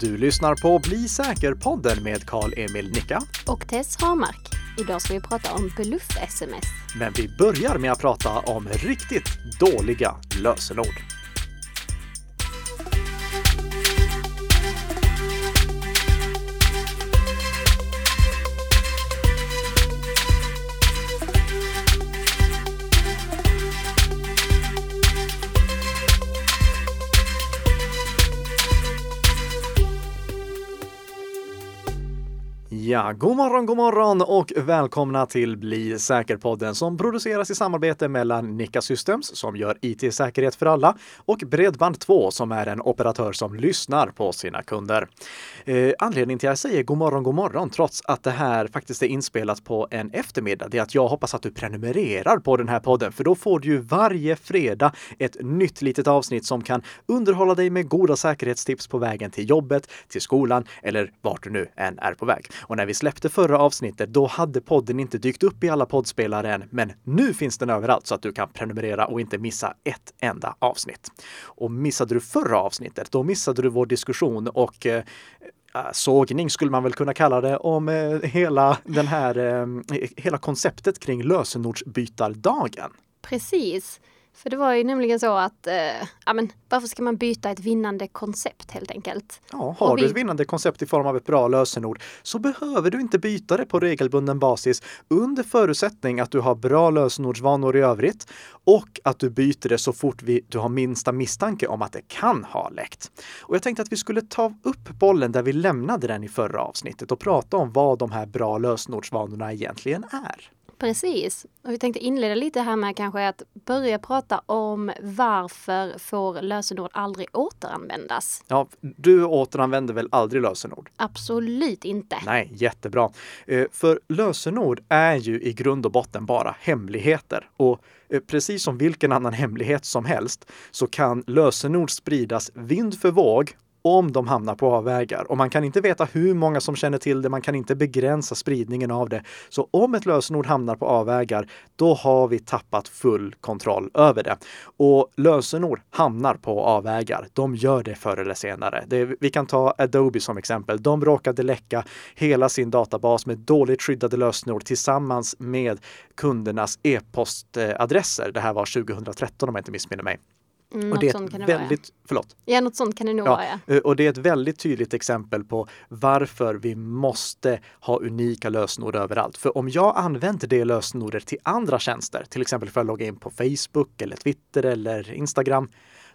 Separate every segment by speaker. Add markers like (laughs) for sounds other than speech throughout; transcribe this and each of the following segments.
Speaker 1: Du lyssnar på Bli säker-podden med Karl-Emil Nicka.
Speaker 2: Och Tess Harmark. Idag ska vi prata om bluff-sms.
Speaker 1: Men vi börjar med att prata om riktigt dåliga lösenord. Ja, god morgon, god morgon och välkomna till Bli säker-podden som produceras i samarbete mellan Nika Systems som gör IT-säkerhet för alla och Bredband2 som är en operatör som lyssnar på sina kunder. Eh, anledningen till att jag säger god morgon, god morgon trots att det här faktiskt är inspelat på en eftermiddag, det är att jag hoppas att du prenumererar på den här podden för då får du ju varje fredag ett nytt litet avsnitt som kan underhålla dig med goda säkerhetstips på vägen till jobbet, till skolan eller vart du nu än är på väg. Och när när vi släppte förra avsnittet, då hade podden inte dykt upp i alla poddspelare än, men nu finns den överallt så att du kan prenumerera och inte missa ett enda avsnitt. Och missade du förra avsnittet, då missade du vår diskussion och eh, eh sågning skulle man väl kunna kalla det om eh, hela den här, eh, hela konceptet kring lösenordsbytardagen.
Speaker 2: Precis. För det var ju nämligen så att, eh, ja men varför ska man byta ett vinnande koncept helt enkelt?
Speaker 1: Ja, har vi... du ett vinnande koncept i form av ett bra lösenord så behöver du inte byta det på regelbunden basis under förutsättning att du har bra lösenordsvanor i övrigt och att du byter det så fort vi, du har minsta misstanke om att det kan ha läckt. Och jag tänkte att vi skulle ta upp bollen där vi lämnade den i förra avsnittet och prata om vad de här bra lösenordsvanorna egentligen är.
Speaker 2: Precis. Och vi tänkte inleda lite här med kanske att börja prata om varför får lösenord aldrig återanvändas?
Speaker 1: Ja, du återanvänder väl aldrig lösenord?
Speaker 2: Absolut inte.
Speaker 1: Nej, jättebra. Eh, för lösenord är ju i grund och botten bara hemligheter. Och eh, precis som vilken annan hemlighet som helst så kan lösenord spridas vind för våg om de hamnar på avvägar. Och man kan inte veta hur många som känner till det, man kan inte begränsa spridningen av det. Så om ett lösenord hamnar på avvägar, då har vi tappat full kontroll över det. Och lösenord hamnar på avvägar. De gör det förr eller senare. Det, vi kan ta Adobe som exempel. De råkade läcka hela sin databas med dåligt skyddade lösenord tillsammans med kundernas e-postadresser. Det här var 2013 om jag inte missminner mig.
Speaker 2: Mm, och det är ett väldigt, vara,
Speaker 1: förlåt.
Speaker 2: Ja, något sånt kan det nog ja, vara. Ja.
Speaker 1: Eh, och det är ett väldigt tydligt exempel på varför vi måste ha unika lösenord överallt. För om jag använder det lösenordet till andra tjänster, till exempel för att logga in på Facebook eller Twitter eller Instagram,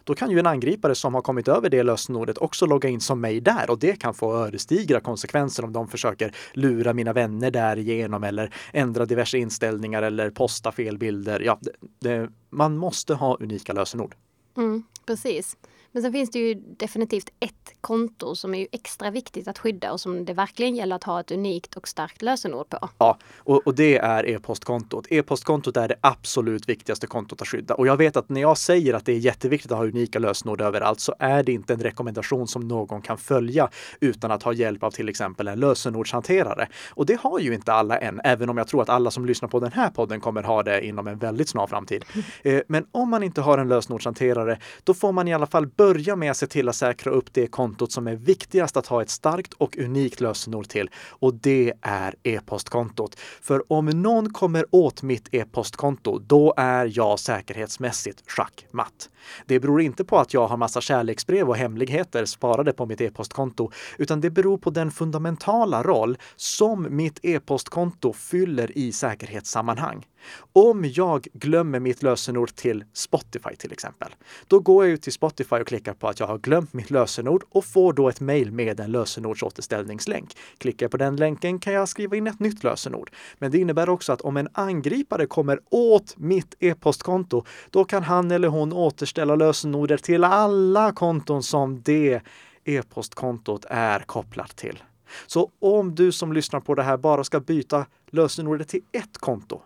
Speaker 1: då kan ju en angripare som har kommit över det lösenordet också logga in som mig där och det kan få ödesdigra konsekvenser om de försöker lura mina vänner därigenom eller ändra diverse inställningar eller posta fel bilder. Ja, det, det, man måste ha unika lösenord.
Speaker 2: Mm, precis. Men sen finns det ju definitivt ett konto som är ju extra viktigt att skydda och som det verkligen gäller att ha ett unikt och starkt lösenord på.
Speaker 1: Ja, och, och det är e-postkontot. E-postkontot är det absolut viktigaste kontot att skydda. Och jag vet att när jag säger att det är jätteviktigt att ha unika lösenord överallt så är det inte en rekommendation som någon kan följa utan att ha hjälp av till exempel en lösenordshanterare. Och det har ju inte alla än, även om jag tror att alla som lyssnar på den här podden kommer ha det inom en väldigt snar framtid. (laughs) Eh, men om man inte har en lösenordshanterare, då får man i alla fall börja med att se till att säkra upp det kontot som är viktigast att ha ett starkt och unikt lösenord till. Och det är e-postkontot. För om någon kommer åt mitt e-postkonto, då är jag säkerhetsmässigt schackmatt. Det beror inte på att jag har massa kärleksbrev och hemligheter sparade på mitt e-postkonto, utan det beror på den fundamentala roll som mitt e-postkonto fyller i säkerhetssammanhang. Om jag glömmer mitt lösenord till Spotify till exempel, då går jag ut till Spotify och klickar på att jag har glömt mitt lösenord och får då ett mejl med en lösenordsåterställningslänk. Klickar jag på den länken kan jag skriva in ett nytt lösenord. Men det innebär också att om en angripare kommer åt mitt e-postkonto, då kan han eller hon återställa lösenordet till alla konton som det e-postkontot är kopplat till. Så om du som lyssnar på det här bara ska byta lösenordet till ett konto,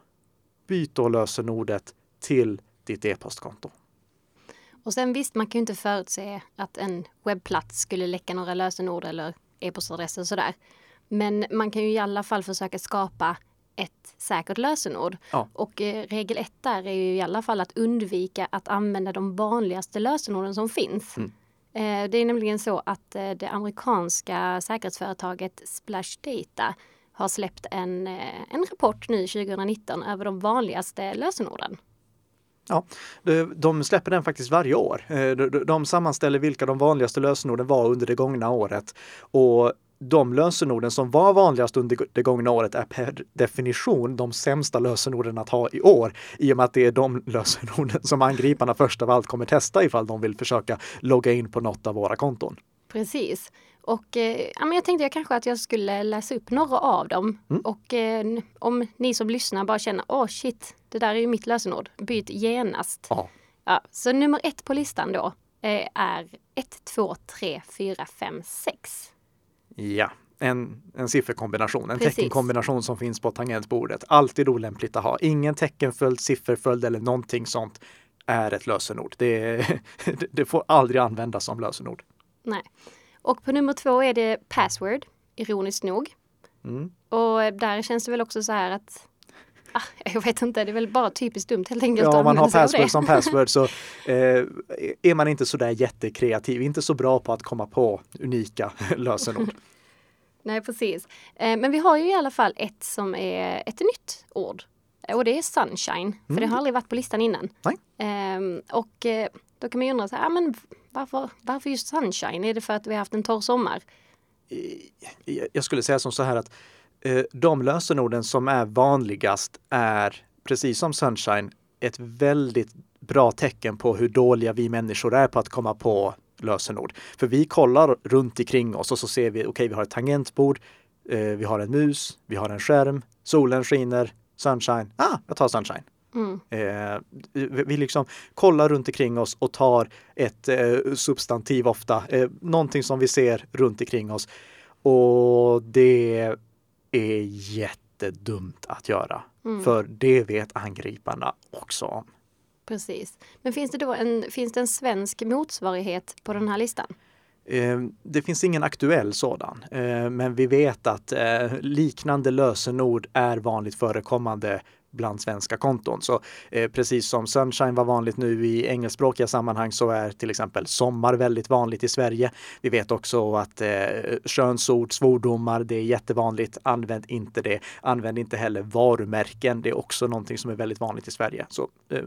Speaker 1: byt då lösenordet till ditt e-postkonto.
Speaker 2: Och sen visst, man kan ju inte förutse att en webbplats skulle läcka några lösenord eller e-postadresser och sådär. Men man kan ju i alla fall försöka skapa ett säkert lösenord. Ja. Och eh, regel ett där är ju i alla fall att undvika att använda de vanligaste lösenorden som finns. Mm. Eh, det är nämligen så att eh, det amerikanska säkerhetsföretaget Splash Data har släppt en, eh, en rapport nu 2019 över de vanligaste lösenorden.
Speaker 1: Ja, de släpper den faktiskt varje år. De sammanställer vilka de vanligaste lösenorden var under det gångna året. Och de lösenorden som var vanligast under det gångna året är per definition de sämsta lösenorden att ha i år. I och med att det är de (laughs) lösenorden som angriparna först av allt kommer testa ifall de vill försöka logga in på något av våra konton.
Speaker 2: Precis. Och eh, jag tänkte jag kanske att jag skulle läsa upp några av dem. Mm. Och eh, om ni som lyssnar bara känner, åh oh, shit, det där är ju mitt lösenord, byt genast. Ja. ja så nummer ett på listan då eh, är 1, 2, 3, 4, 5, 6.
Speaker 1: Ja, en, en sifferkombination, en Precis. teckenkombination som finns på tangentbordet. Alltid olämpligt att ha. Ingen teckenföljd, sifferföljd eller någonting sånt är ett lösenord. Det, (laughs) det får aldrig användas som lösenord.
Speaker 2: Nej. Och på nummer två är det password, ironiskt nog. Mm. Och där känns det väl också så här att ah, jag vet inte, det är väl bara typiskt dumt helt enkelt.
Speaker 1: Ja, om man har password som password så (laughs) eh, är man inte så där jättekreativ, inte så bra på att komma på unika (laughs) lösenord.
Speaker 2: Nej, precis. Eh, men vi har ju i alla fall ett som är ett nytt ord och det är sunshine, för mm. det har aldrig varit på listan innan.
Speaker 1: Nej.
Speaker 2: Eh, och då kan man ju undra så här, men varför, varför just sunshine? Är det för att vi har haft en torr sommar?
Speaker 1: Eh, jag skulle säga som så här att eh, de lösenorden som är vanligast är, precis som sunshine, ett väldigt bra tecken på hur dåliga vi människor är på att komma på lösenord. För vi kollar runt omkring oss och så ser vi, okej, okay, vi har ett tangentbord, eh, vi har en mus, vi har en skärm, solen skiner, sunshine. Ah, jag tar sunshine. Mm. Eh, vi liksom kollar runt omkring oss och tar ett eh, substantiv ofta, eh, någonting som vi ser runt omkring oss. Och det är jättedumt att göra. Mm. För det vet angriparna också om.
Speaker 2: Precis. Men finns det då en, finns det en svensk motsvarighet på den här listan?
Speaker 1: Det finns ingen aktuell sådan, men vi vet att liknande lösenord är vanligt förekommande bland svenska konton. Så eh, precis som Sunshine var vanligt nu i engelskspråkiga sammanhang så är till exempel sommar väldigt vanligt i Sverige. Vi vet också att eh, könsord, svordomar, det är jättevanligt. Använd inte det. Använd inte heller varumärken. Det är också någonting som är väldigt vanligt i Sverige. Så eh,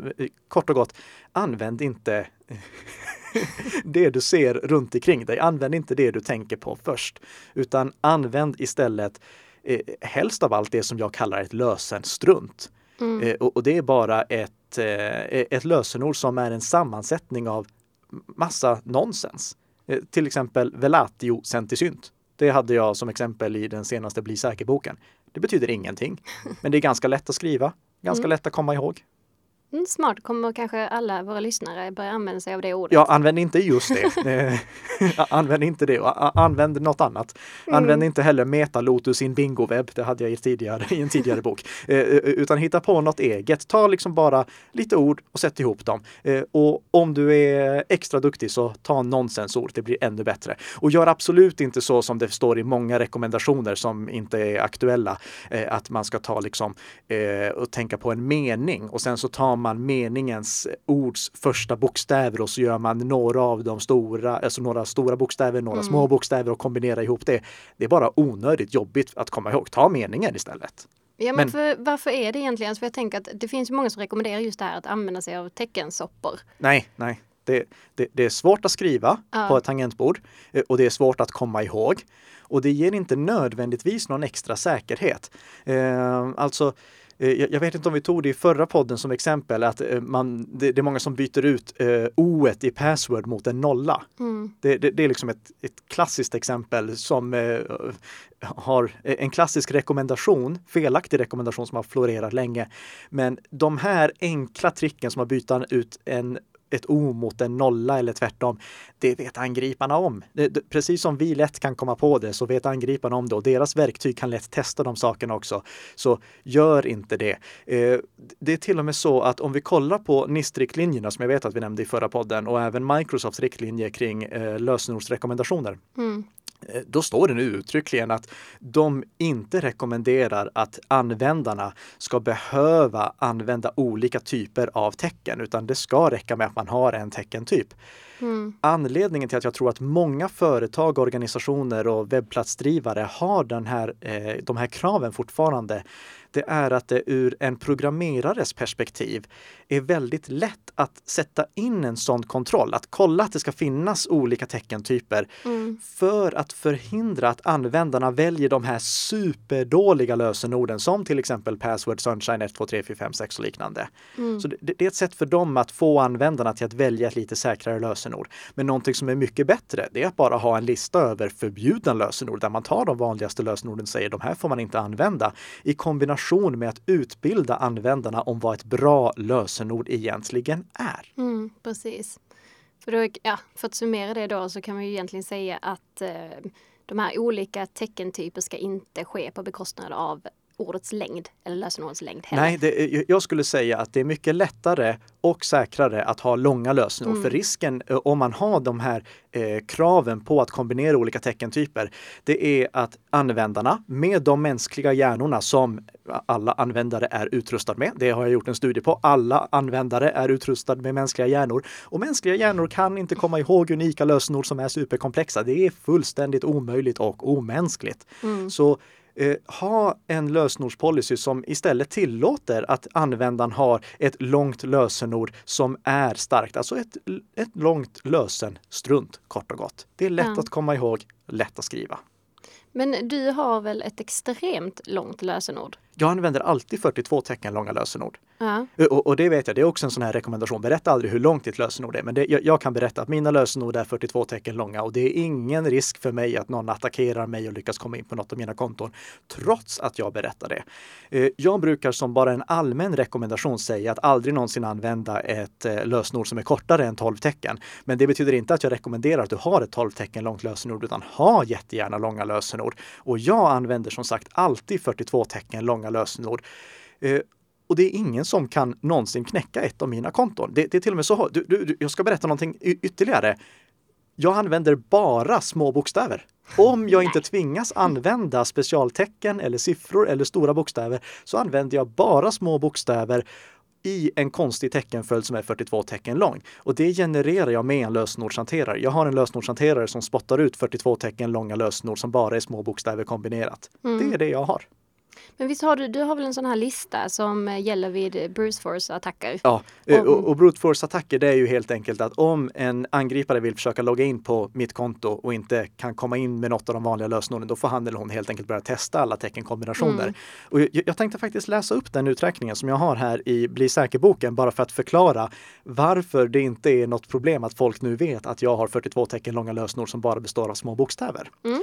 Speaker 1: kort och gott, använd inte (laughs) det du ser runt omkring dig. Använd inte det du tänker på först, utan använd istället eh, helst av allt det som jag kallar ett lösenstrunt. Mm. Eh, och, och, det är bara ett, eh, ett lösenord som är en sammansättning av massa nonsens. Eh, till exempel velatio centisynth. Det hade jag som exempel i den senaste Bli säker-boken. Det betyder ingenting, men det är ganska lätt att skriva, ganska mm. lätt att komma ihåg.
Speaker 2: Mm, smart, kommer kanske alla våra lyssnare börja använda sig av det ordet.
Speaker 1: Ja, använd inte just det. (laughs) Eh, (laughs) använd inte det. Använd något annat. Mm. Använd inte heller metalotus in bingovebb. Det hade jag i, tidigare, i en tidigare bok. Eh, eh, utan hitta på något eget. Ta liksom bara lite ord och sätt ihop dem. Och om du är extra duktig så ta nonsensord. Det blir ännu bättre. Och gör absolut inte så som det står i många rekommendationer som inte är aktuella. Att man ska ta liksom och tänka på en mening och sen så tar man meningens ords första bokstäver och så gör man några av de stora, alltså några stora bokstäver, några mm. små bokstäver och kombinerar ihop det. Det är bara onödigt jobbigt att komma ihåg. Ta meningen istället.
Speaker 2: Ja, men, men för, varför är det egentligen? För jag tänker att det finns många som rekommenderar just det här att använda sig av teckensoppor.
Speaker 1: Nej, nej. Det, det, det är svårt att skriva ja. på ett tangentbord eh, och det är svårt att komma ihåg. Och det ger inte nödvändigtvis någon extra säkerhet. Eh, alltså, jag vet inte om vi tog det i förra podden som exempel, att eh, man, det, är många som byter ut eh, o i password mot en nolla. Mm. Det, det, det, är liksom ett, ett klassiskt exempel som eh, har en klassisk rekommendation, felaktig rekommendation som har florerat länge. Men de här enkla tricken som har bytt ut en ett O mot en nolla eller tvärtom. Det vet angriparna om. Precis som vi lätt kan komma på det så vet angriparna om det och deras verktyg kan lätt testa de sakerna också. Så gör inte det. Eh, det är till och med så att om vi kollar på NIST-riktlinjerna som jag vet att vi nämnde i förra podden och även Microsofts riktlinjer kring eh, lösenordsrekommendationer. Mm. Eh, då står det nu uttryckligen att de inte rekommenderar att användarna ska behöva använda olika typer av tecken, utan det ska räcka med att man har en teckentyp. Mm. Anledningen till att jag tror att många företag, organisationer och webbplatsdrivare har den här, eh, de här kraven fortfarande det är att det ur en programmerares perspektiv är väldigt lätt att sätta in en sån kontroll, att kolla att det ska finnas olika teckentyper mm. för att förhindra att användarna väljer de här superdåliga lösenorden som till exempel password sunshine 1, 2, 3, 4, 5, 6 och liknande. Mm. Så det, det, är ett sätt för dem att få användarna till att välja ett lite säkrare lösenord. Men någonting som är mycket bättre, det är att bara ha en lista över förbjudna lösenord där man tar de vanligaste lösenorden och säger de här får man inte använda i kombination kombination med att utbilda användarna om vad ett bra lösenord egentligen är.
Speaker 2: Mm, precis. För, då, ja, för att summera det då så kan man ju egentligen säga att eh, de här olika teckentyper ska inte ske på bekostnad av ordets längd eller lösenordets längd heller.
Speaker 1: Nej, det, jag skulle säga att det är mycket lättare och säkrare att ha långa lösenord. Mm. För risken eh, om man har de här eh, kraven på att kombinera olika teckentyper, det är att användarna med de mänskliga hjärnorna som alla användare är utrustade med. Det har jag gjort en studie på. Alla användare är utrustade med mänskliga hjärnor och mänskliga hjärnor kan inte komma ihåg unika lösenord som är superkomplexa. Det är fullständigt omöjligt och omänskligt. Mm. Så eh, ha en lösenordspolicy som istället tillåter att användaren har ett långt lösenord som är starkt, alltså ett, ett långt lösenstrunt kort och gott. Det är lätt ja. att komma ihåg, lätt att skriva.
Speaker 2: Men du har väl ett extremt långt lösenord?
Speaker 1: Jag använder alltid 42 tecken långa lösenord. Ja. Och, och, det vet jag, det är också en sån här rekommendation. Berätta aldrig hur långt ditt lösenord är. Men det, jag, jag, kan berätta att mina lösenord är 42 tecken långa och det är ingen risk för mig att någon attackerar mig och lyckas komma in på något av mina konton, trots att jag berättar det. Eh, jag brukar som bara en allmän rekommendation säga att aldrig någonsin använda ett eh, lösenord som är kortare än 12 tecken. Men det betyder inte att jag rekommenderar att du har ett 12 tecken långt lösenord, utan ha jättegärna långa lösenord. Och jag använder som sagt alltid 42 tecken långa lösenord. Eh, och det är ingen som kan någonsin knäcka ett av mina konton. Det, det är till och med så, du, du, jag ska berätta någonting ytterligare. Jag använder bara små bokstäver. Om jag inte tvingas använda specialtecken eller siffror eller stora bokstäver så använder jag bara små bokstäver i en konstig teckenföljd som är 42 tecken lång. Och det genererar jag med en lösenordshanterare. Jag har en lösenordshanterare som spottar ut 42 tecken långa lösenord som bara är små bokstäver kombinerat. Mm. Det är det jag har.
Speaker 2: Men visst har du, du har väl en sån här lista som gäller vid brute force-attacker?
Speaker 1: Ja, eh, och, och brute force-attacker det är ju helt enkelt att om en angripare vill försöka logga in på mitt konto och inte kan komma in med något av de vanliga lösenorden, då får han eller hon helt enkelt börja testa alla teckenkombinationer. Mm. Och jag, jag, tänkte faktiskt läsa upp den uträkningen som jag har här i Bli säker-boken bara för att förklara varför det inte är något problem att folk nu vet att jag har 42 tecken långa lösenord som bara består av små bokstäver. Mm.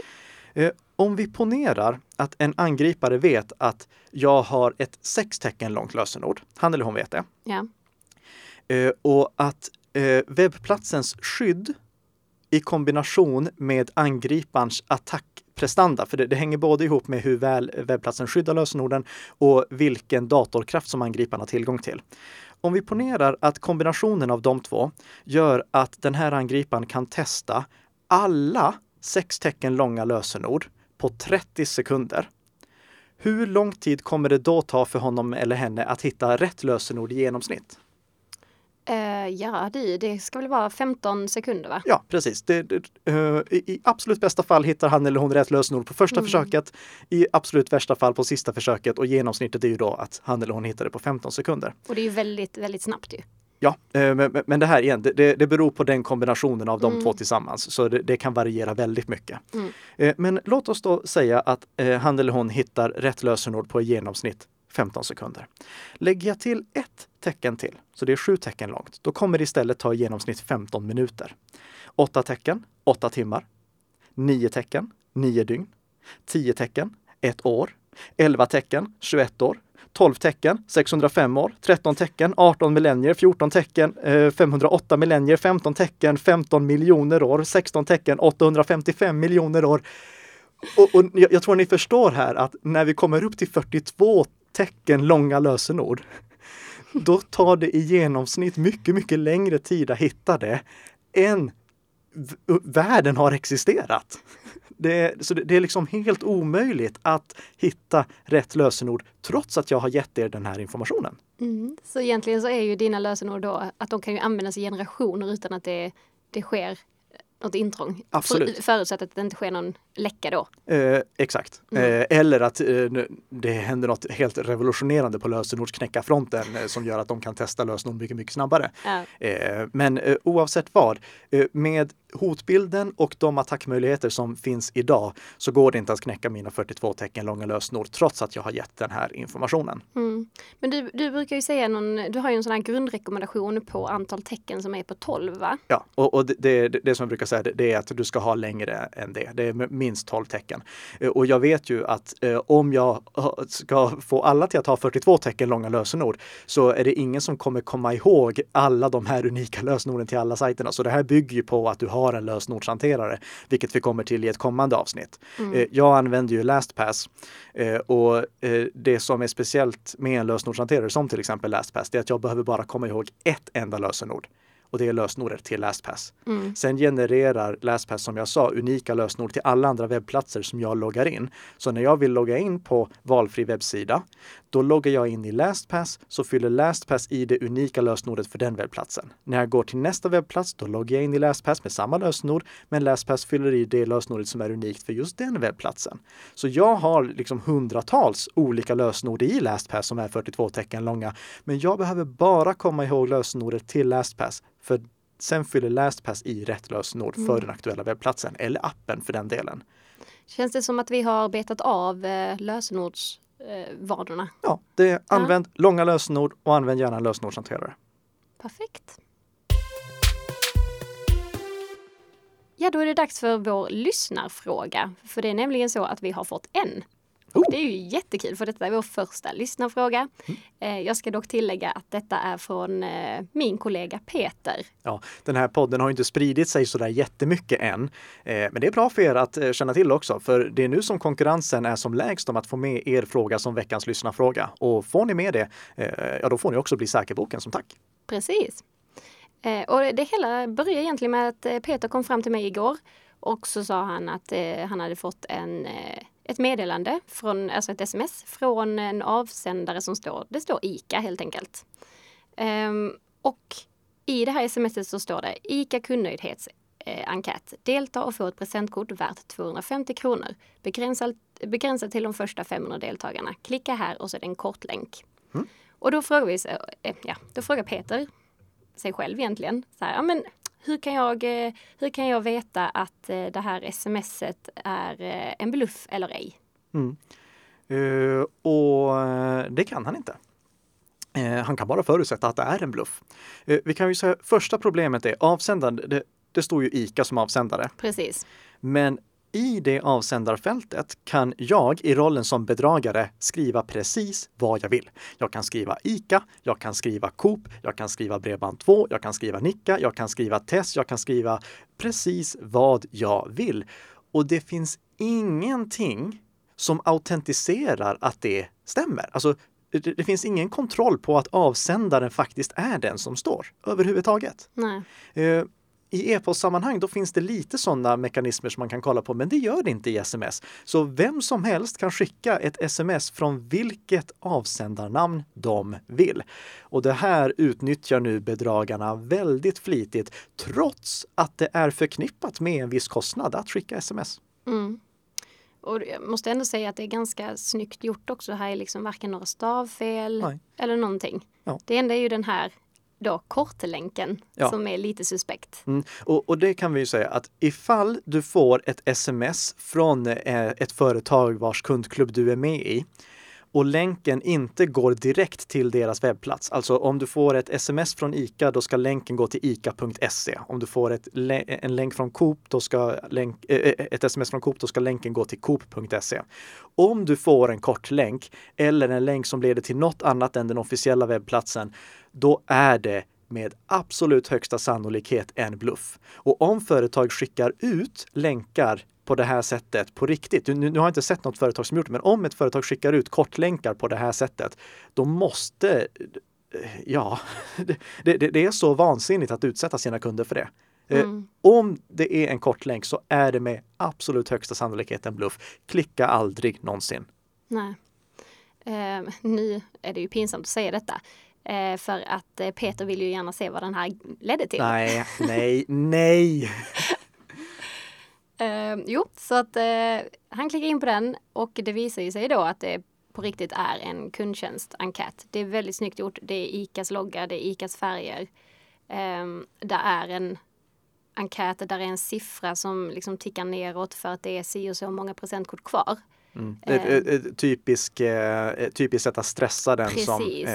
Speaker 1: Eh, om vi ponerar att en angripare vet att jag har ett sex tecken långt lösenord, han eller hon vet det. Ja. Eh, och att eh, webbplatsens skydd i kombination med angriparens attackprestanda, för det, det, hänger både ihop med hur väl webbplatsen skyddar lösenorden och vilken datorkraft som angriparen har tillgång till. Om vi ponerar att kombinationen av de två gör att den här angriparen kan testa alla sex tecken långa lösenord på 30 sekunder. Hur lång tid kommer det då ta för honom eller henne att hitta rätt lösenord i genomsnitt?
Speaker 2: Uh, ja, det, det ska väl vara 15 sekunder va?
Speaker 1: Ja, precis. Det, det, uh, i, absolut bästa fall hittar han eller hon rätt lösenord på första mm. försöket. I absolut värsta fall på sista försöket och genomsnittet är ju då att han eller hon hittar det på 15 sekunder.
Speaker 2: Och det är ju väldigt, väldigt snabbt ju.
Speaker 1: Ja, eh, men, det här igen, det, det beror på den kombinationen av de mm. två tillsammans. Så det, det, kan variera väldigt mycket. Mm. Eh, men låt oss då säga att eh, han eller hon hittar rätt lösenord på i genomsnitt 15 sekunder. Lägger jag till ett tecken till, så det är sju tecken långt, då kommer det istället ta i genomsnitt 15 minuter. Åtta tecken, åtta timmar. Nio tecken, nio dygn. Tio tecken, ett år. Elva tecken, 21 år. 12 tecken, 605 år, 13 tecken, 18 millennier, 14 tecken, eh, 508 millennier, 15 tecken, 15 miljoner år, 16 tecken, 855 miljoner år. Och, och jag, tror ni förstår här att när vi kommer upp till 42 tecken långa lösenord, då tar det i genomsnitt mycket, mycket längre tid att hitta det än världen har existerat. Det, så det, är liksom helt omöjligt att hitta rätt lösenord trots att jag har gett er den här informationen.
Speaker 2: Mm. Så egentligen så är ju dina lösenord då att de kan ju användas i generationer utan att det det sker något intrång.
Speaker 1: Absolut.
Speaker 2: För, förutsatt att det inte sker någon läcka då.
Speaker 1: Eh, exakt.
Speaker 2: Mm.
Speaker 1: Eh, eller att eh, det händer något helt revolutionerande på lösenordsknäckarfronten eh, som gör att de kan testa lösenord mycket, mycket snabbare.
Speaker 2: Ja.
Speaker 1: Eh, men eh, oavsett vad, med hotbilden och de attackmöjligheter som finns idag så går det inte att knäcka mina 42 tecken långa lösenord trots att jag har gett den här informationen.
Speaker 2: Mm. Men du, du brukar ju säga någon, du har ju en sån här grundrekommendation på antal tecken som är på 12 va?
Speaker 1: Ja, och, och det, det, det som jag brukar säga det, är att du ska ha längre än det. Det är minst 12 tecken. Eh, Och jag vet ju att eh, om jag ska få alla till att ha 42 tecken långa lösenord så är det ingen som kommer komma ihåg alla de här unika lösenorden till alla sajterna. Så det här bygger ju på att du har en lösenordshanterare, vilket vi kommer till i ett kommande avsnitt. Eh, Jag använder ju LastPass eh, och eh, det som är speciellt med en lösenordshanterare som till exempel LastPass, det är att jag behöver bara komma ihåg ett enda lösenord och det är lösenordet till LastPass. Sen genererar LastPass som jag sa unika lösenord till alla andra webbplatser som jag loggar in. Så när jag vill logga in på valfri webbsida, då loggar jag in i LastPass så fyller LastPass i det unika lösenordet för den webbplatsen. När jag går till nästa webbplats, då loggar jag in i LastPass med samma lösenord, men LastPass fyller i det lösenordet som är unikt för just den webbplatsen. Så jag har liksom hundratals olika lösenord i LastPass som är 42 tecken långa, men jag behöver bara komma ihåg lösenordet till LastPass för sen fyller LastPass i rätt lösenord för den aktuella webbplatsen eller appen för den delen.
Speaker 2: Känns det som att vi har betat av eh, lösenordsvanorna?
Speaker 1: Ja, det använd långa lösenord och använd gärna en lösenordshanterare.
Speaker 2: Perfekt. Ja, då är det dags för vår lyssnarfråga. För det är nämligen så att vi har fått en. Och det är ju jättekul för detta är vår första lyssnarfråga. Eh, jag ska dock tillägga att detta är från eh, min kollega Peter.
Speaker 1: Ja, den här podden har inte spridit sig sådär jättemycket än. Eh, men det är bra för er att känna till också, för det är nu som konkurrensen är som lägst om att få med er fråga som veckans lyssnarfråga. Och får ni med det, ja då får ni också bli säkerboken som tack.
Speaker 2: Precis. Och det hela börjar egentligen med att Peter kom fram till mig igår och så sa han att han hade fått en, ett meddelande, från, alltså ett sms från en avsändare som står, det står ICA helt enkelt. Ehm, och i det här smset så står det ICA kundnöjdhetsenkät. Delta och få ett presentkort värt 250 kronor. Begränsat, till de första 500 deltagarna. Klicka här och så är det en kort länk. Och då frågar, vi, eh, ja, då frågar Peter sig själv egentligen. Så här, ja, men hur, kan jag, eh, hur kan jag veta att eh, det här smset är eh, en bluff eller ej?
Speaker 1: Eh, och eh, det kan han inte. Eh, han kan bara förutsätta att det är en bluff. Eh, vi kan ju säga första problemet är avsändaren. Det, det står ju ICA som avsändare.
Speaker 2: Precis.
Speaker 1: Men i det avsändarfältet kan jag i rollen som bedragare skriva precis vad jag vill. Jag kan skriva ICA, jag kan skriva Coop, jag kan skriva Bredband2, jag kan skriva Nicka, jag kan skriva Tess, jag kan skriva precis vad jag vill. Och det finns ingenting som autentiserar att det stämmer. Alltså, det, finns ingen kontroll på att avsändaren faktiskt är den som står överhuvudtaget.
Speaker 2: Nej.
Speaker 1: I e-postsammanhang då finns det lite sådana mekanismer som man kan kolla på, men det gör det inte i sms. Så vem som helst kan skicka ett sms från vilket avsändarnamn de vill. Och det här utnyttjar nu bedragarna väldigt flitigt, trots att det är förknippat med en viss kostnad att skicka sms.
Speaker 2: Mm. Och jag måste ändå säga att det är ganska snyggt gjort också. Här är liksom varken några stavfel
Speaker 1: Nej.
Speaker 2: eller någonting.
Speaker 1: Ja.
Speaker 2: Det enda är ju den här då kortlänken
Speaker 1: Ja.
Speaker 2: som är lite suspekt.
Speaker 1: Mm. Och, och det kan vi ju säga att ifall du får ett sms från eh, ett företag vars kundklubb du är med i och länken inte går direkt till deras webbplats. Alltså om du får ett sms från ICA, då ska länken gå till ica.se. Om du får ett, en länk från Coop, då ska länk, eh, eh, eh, ett sms från Coop, då ska länken gå till coop.se. Om du får en kort länk eller en länk som leder till något annat än den officiella webbplatsen, då är det med absolut högsta sannolikhet en bluff. Och om företag skickar ut länkar på det här sättet på riktigt, nu, nu har jag inte sett något företag som gjort det, men om ett företag skickar ut kortlänkar på det här sättet, då måste, eh, ja, (laughs) det, det, det är så vansinnigt att utsätta sina kunder för det. Eh,
Speaker 2: Mm.
Speaker 1: Om det är en kortlänk så är det med absolut högsta sannolikhet en bluff. Klicka aldrig någonsin.
Speaker 2: Nej. Eh, nu är det ju pinsamt att säga detta. Eh, för att eh, Peter vill ju gärna se vad den här ledde till.
Speaker 1: Nej, nej, nej. (laughs)
Speaker 2: Eh, jo, så att eh, han klickar in på den och det visar ju sig då att det på riktigt är en kundtjänst-enkät. Det är väldigt snyggt gjort. Det är ICAs logga, det är ICAs färger. Eh, det är en enkät där det är en siffra som liksom tickar neråt för att det är si och så många presentkort kvar.
Speaker 1: Mm. Ett, ett, ett typisk, eh, typiskt sätt att stressa den
Speaker 2: Precis.
Speaker 1: som eh,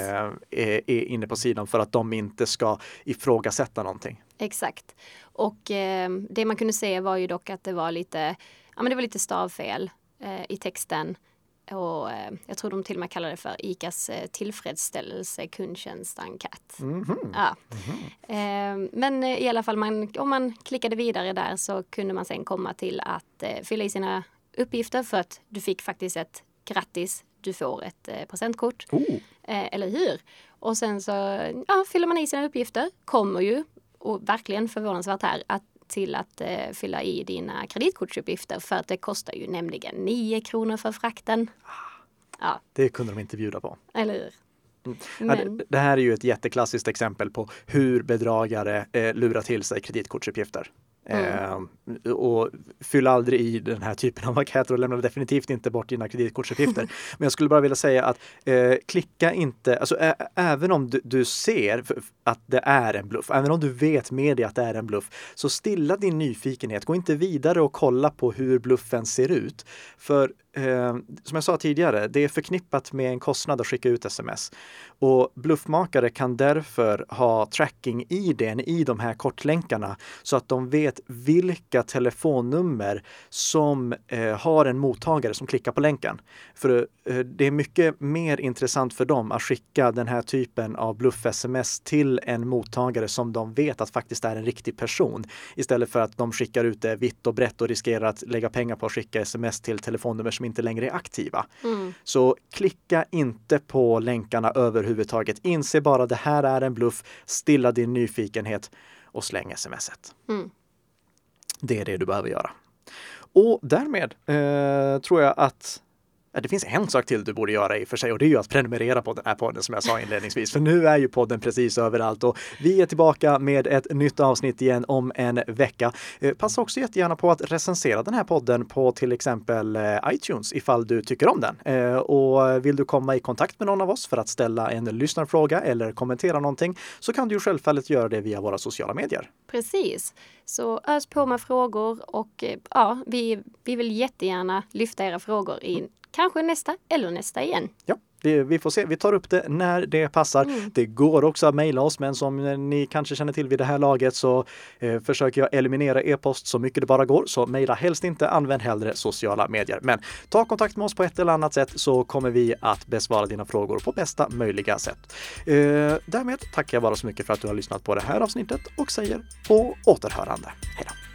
Speaker 1: är, är inne på sidan för att de inte ska ifrågasätta någonting.
Speaker 2: Exakt. Och eh, det man kunde se var ju dock att det var lite, ja men det var lite stavfel eh, i texten. Och eh, jag tror de till och med kallade det för ICAs eh, tillfredsställelse kundtjänstenkät.
Speaker 1: Mhm.
Speaker 2: Ja. Eh, men eh, i alla fall, man, om man klickade vidare där så kunde man sen komma till att eh, fylla i sina uppgifter för att du fick faktiskt ett grattis, du får ett eh, presentkort.
Speaker 1: Oh.
Speaker 2: Eh, eller hur? Och sen så ja, fyller man i sina uppgifter, kommer ju, och verkligen förvånansvärt här, att till att eh, fylla i dina kreditkortsuppgifter för att det kostar ju nämligen 9 kronor för frakten. Ja,
Speaker 1: Det kunde de inte bjuda på.
Speaker 2: eller hur?
Speaker 1: Ja,
Speaker 2: Men,
Speaker 1: det, det här är ju ett jätteklassiskt exempel på hur bedragare eh, lurar till sig kreditkortsuppgifter. Eh, och fyll aldrig i den här typen av enkäter och lämna definitivt inte bort dina kreditkortsuppgifter. (laughs) Men jag skulle bara vilja säga att eh, klicka inte, alltså ä- även om du, du ser att det är en bluff, även om du vet med dig att det är en bluff, så stilla din nyfikenhet. Gå inte vidare och kolla på hur bluffen ser ut. För eh, som jag sa tidigare, det är förknippat med en kostnad att skicka ut sms. Och bluffmakare kan därför ha tracking-id i de här kortlänkarna så att de vet vilka telefonnummer som eh, har en mottagare som klickar på länken. För eh, det är mycket mer intressant för dem att skicka den här typen av bluff-sms till en mottagare som de vet att faktiskt är en riktig person istället för att de skickar ut det vitt och brett och riskerar att lägga pengar på att skicka sms till telefonnummer som inte längre är aktiva.
Speaker 2: mm,
Speaker 1: Så klicka inte på länkarna överhuvudtaget. Inse bara det här är en bluff, stilla din nyfikenhet och släng smset.
Speaker 2: mm.
Speaker 1: Det är det du behöver göra. Och därmed eh, tror jag att Ja, det finns en sak till du borde göra i och för sig och det är ju att prenumerera på den här podden som jag sa inledningsvis. För nu är ju podden precis överallt och vi är tillbaka med ett nytt avsnitt igen om en vecka. Eh, passa också jättegärna på att recensera den här podden på till exempel eh, iTunes ifall du tycker om den. Eh, och vill du komma i kontakt med någon av oss för att ställa en lyssnarfråga eller kommentera någonting så kan du ju självfallet göra det via våra sociala medier.
Speaker 2: Precis. Så ös på med frågor och ja, vi, vi vill jättegärna lyfta era frågor i kanske nästa eller nästa igen.
Speaker 1: Ja, det, vi får se. Vi tar upp det när det passar.
Speaker 2: Mm.
Speaker 1: Det går också att mejla oss, men som ni kanske känner till vid det här laget så eh, försöker jag eliminera e-post så mycket det bara går. Så mejla helst inte, använd hellre sociala medier. Men ta kontakt med oss på ett eller annat sätt så kommer vi att besvara dina frågor på bästa möjliga sätt. Eh, därmed tackar jag bara så mycket för att du har lyssnat på det här avsnittet och säger på återhörande. Hej då!